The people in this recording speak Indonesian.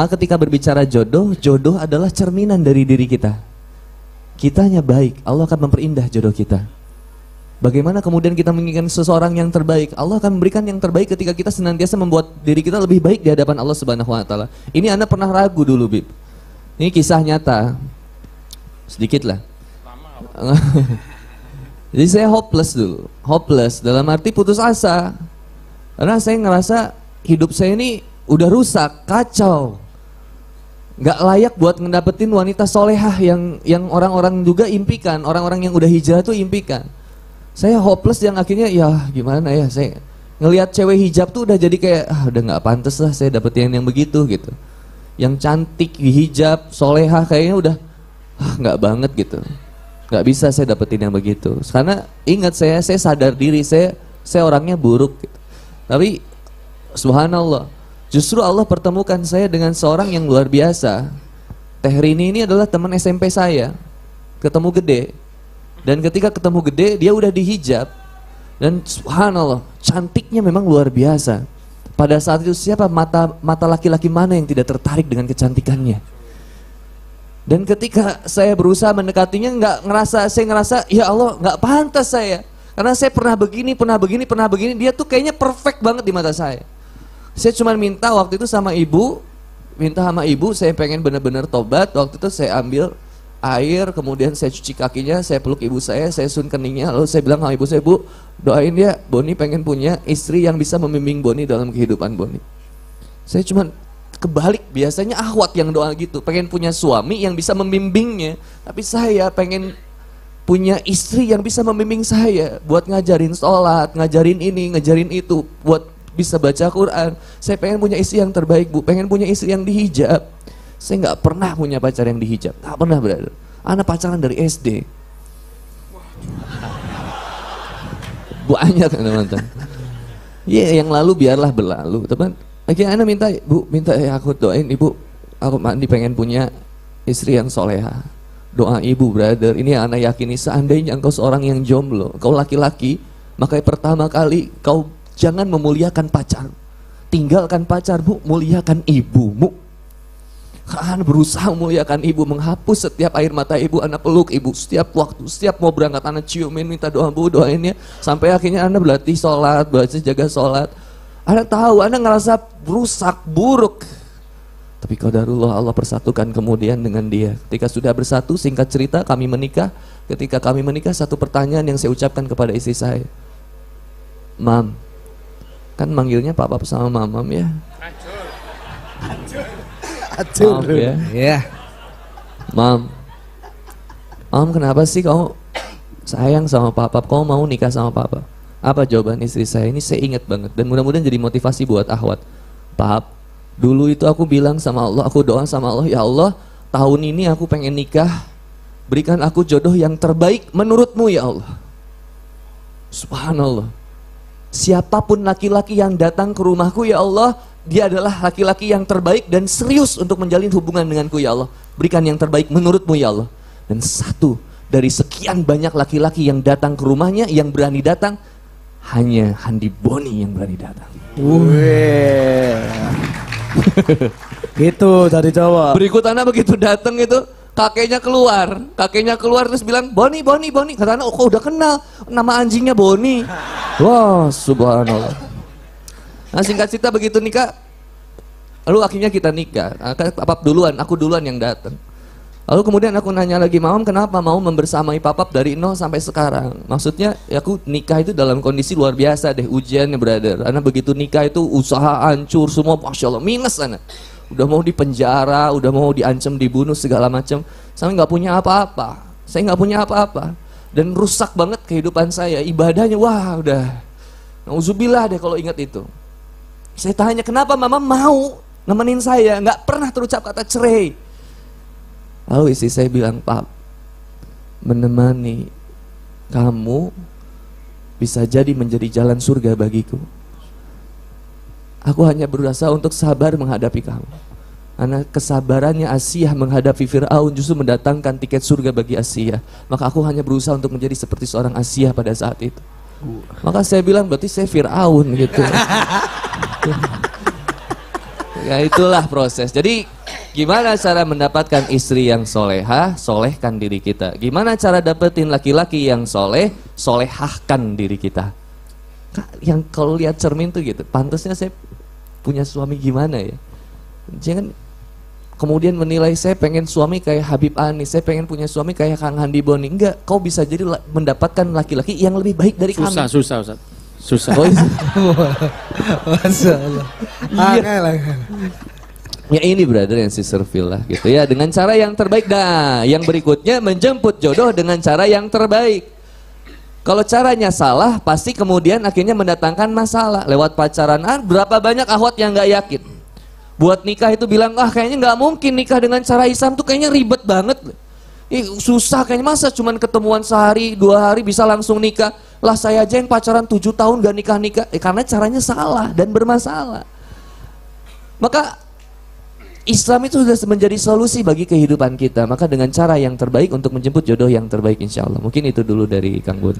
Maka ketika berbicara jodoh, jodoh adalah cerminan dari diri kita. Kitanya baik, Allah akan memperindah jodoh kita. Bagaimana kemudian kita menginginkan seseorang yang terbaik? Allah akan memberikan yang terbaik ketika kita senantiasa membuat diri kita lebih baik di hadapan Allah Subhanahu wa taala. Ini Anda pernah ragu dulu, Bib. Ini kisah nyata. Sedikit lah. Jadi saya hopeless dulu. Hopeless dalam arti putus asa. Karena saya ngerasa hidup saya ini udah rusak, kacau. Gak layak buat ngedapetin wanita solehah yang yang orang-orang juga impikan, orang-orang yang udah hijrah tuh impikan. Saya hopeless yang akhirnya ya gimana ya saya ngelihat cewek hijab tuh udah jadi kayak ah udah nggak pantas lah saya dapetin yang begitu gitu. Yang cantik di hijab soleha kayaknya udah ah nggak banget gitu. Nggak bisa saya dapetin yang begitu. Karena ingat saya saya sadar diri saya saya orangnya buruk gitu. tapi subhanallah justru Allah pertemukan saya dengan seorang yang luar biasa Teh Rini ini adalah teman SMP saya ketemu gede dan ketika ketemu gede, dia udah dihijab. Dan subhanallah, cantiknya memang luar biasa. Pada saat itu siapa mata mata laki-laki mana yang tidak tertarik dengan kecantikannya? Dan ketika saya berusaha mendekatinya, nggak ngerasa, saya ngerasa, ya Allah, nggak pantas saya. Karena saya pernah begini, pernah begini, pernah begini, dia tuh kayaknya perfect banget di mata saya. Saya cuma minta waktu itu sama ibu, minta sama ibu, saya pengen benar-benar tobat. Waktu itu saya ambil air, kemudian saya cuci kakinya, saya peluk ibu saya, saya sun keningnya, lalu saya bilang sama ibu saya, Bu, doain ya, Boni pengen punya istri yang bisa membimbing Boni dalam kehidupan Boni. Saya cuma kebalik, biasanya ahwat yang doa gitu, pengen punya suami yang bisa membimbingnya, tapi saya pengen punya istri yang bisa membimbing saya buat ngajarin sholat, ngajarin ini, ngajarin itu, buat bisa baca Quran. Saya pengen punya istri yang terbaik, Bu, pengen punya istri yang dihijab saya nggak pernah punya pacar yang dihijab, nggak pernah berada. Anak pacaran dari SD. Banyak teman-teman. Iya, yeah, yang lalu biarlah berlalu, teman. Lagi anak minta, bu, minta ya aku doain ibu, aku mandi pengen punya istri yang soleha. Doa ibu, brother. Ini anak yakini seandainya engkau seorang yang jomblo, kau laki-laki, maka pertama kali kau jangan memuliakan pacar. Tinggalkan pacar, bu, muliakan ibumu Anak berusaha memuliakan ibu, menghapus setiap air mata ibu, anak peluk ibu setiap waktu, setiap mau berangkat anak ciumin, minta doa bu, doainnya. Sampai akhirnya anak berlatih sholat, belajar jaga sholat. Anak tahu, anak ngerasa rusak, buruk. Tapi qadarullah Allah persatukan kemudian dengan dia. Ketika sudah bersatu, singkat cerita kami menikah. Ketika kami menikah, satu pertanyaan yang saya ucapkan kepada istri saya. Mam, kan manggilnya papa sama mamam ya? Hancur. Maaf ya. Ya. Mam. Mam kenapa sih kamu sayang sama papa? Kamu mau nikah sama papa? Apa jawaban istri saya? Ini saya ingat banget dan mudah-mudahan jadi motivasi buat Ahwat. Pap, dulu itu aku bilang sama Allah, aku doa sama Allah, ya Allah, tahun ini aku pengen nikah. Berikan aku jodoh yang terbaik menurutmu ya Allah. Subhanallah. Siapa pun laki-laki yang datang ke rumahku ya Allah, dia adalah laki-laki yang terbaik dan serius untuk menjalin hubungan denganku ya Allah. Berikan yang terbaik menurutmu ya Allah. Dan satu dari sekian banyak laki-laki yang datang ke rumahnya yang berani datang hanya Handi Boni yang berani datang. gitu dari Jawa. Berikut anak begitu datang itu kakeknya keluar, kakeknya keluar terus bilang Boni, Boni, Boni. Kata anak, oh kok udah kenal nama anjingnya Boni. Wah, subhanallah. Nah singkat cerita begitu nikah, lalu akhirnya kita nikah. Nah, papap duluan, aku duluan yang datang. Lalu kemudian aku nanya lagi, Mam kenapa mau membersamai papap dari nol sampai sekarang? Maksudnya ya aku nikah itu dalam kondisi luar biasa deh ujiannya brother. Karena begitu nikah itu usaha hancur semua, Masya Allah, minus anak. Udah mau di penjara, udah mau diancam, dibunuh segala macam. Saya nggak punya apa-apa. Saya nggak punya apa-apa. Dan rusak banget kehidupan saya. Ibadahnya, wah udah. Nauzubillah deh kalau ingat itu. Saya tanya, kenapa mama mau nemenin saya? Nggak pernah terucap kata cerai. Lalu istri saya bilang, Pak, menemani kamu bisa jadi menjadi jalan surga bagiku. Aku hanya berusaha untuk sabar menghadapi kamu. Karena kesabarannya Asia menghadapi Fir'aun justru mendatangkan tiket surga bagi Asia. Maka aku hanya berusaha untuk menjadi seperti seorang Asia pada saat itu. Maka saya bilang berarti saya Fir'aun gitu. Ya itulah proses. Jadi gimana cara mendapatkan istri yang soleha, solehkan diri kita. Gimana cara dapetin laki-laki yang soleh, solehahkan diri kita. Yang kalau lihat cermin tuh gitu, pantasnya saya punya suami gimana ya? Jangan kemudian menilai saya pengen suami kayak Habib Ani, saya pengen punya suami kayak Kang Handi Boni. Enggak, kau bisa jadi mendapatkan laki-laki yang lebih baik dari susah, kami. Susah, susah, Susah. Oh, iya. Masya Allah. Iya. Ya ini brother yang si Feel lah gitu ya dengan cara yang terbaik. Nah yang berikutnya menjemput jodoh dengan cara yang terbaik. Kalau caranya salah pasti kemudian akhirnya mendatangkan masalah. Lewat pacaran. Ah, berapa banyak ahwat yang nggak yakin? Buat nikah itu bilang ah kayaknya nggak mungkin nikah dengan cara Islam tuh kayaknya ribet banget. Ih, susah kayaknya. Masa cuman ketemuan sehari dua hari bisa langsung nikah? Lah saya aja yang pacaran tujuh tahun gak nikah nikah eh, karena caranya salah dan bermasalah. Maka Islam itu sudah menjadi solusi bagi kehidupan kita. Maka dengan cara yang terbaik untuk menjemput jodoh yang terbaik insya Allah. Mungkin itu dulu dari Kang Bun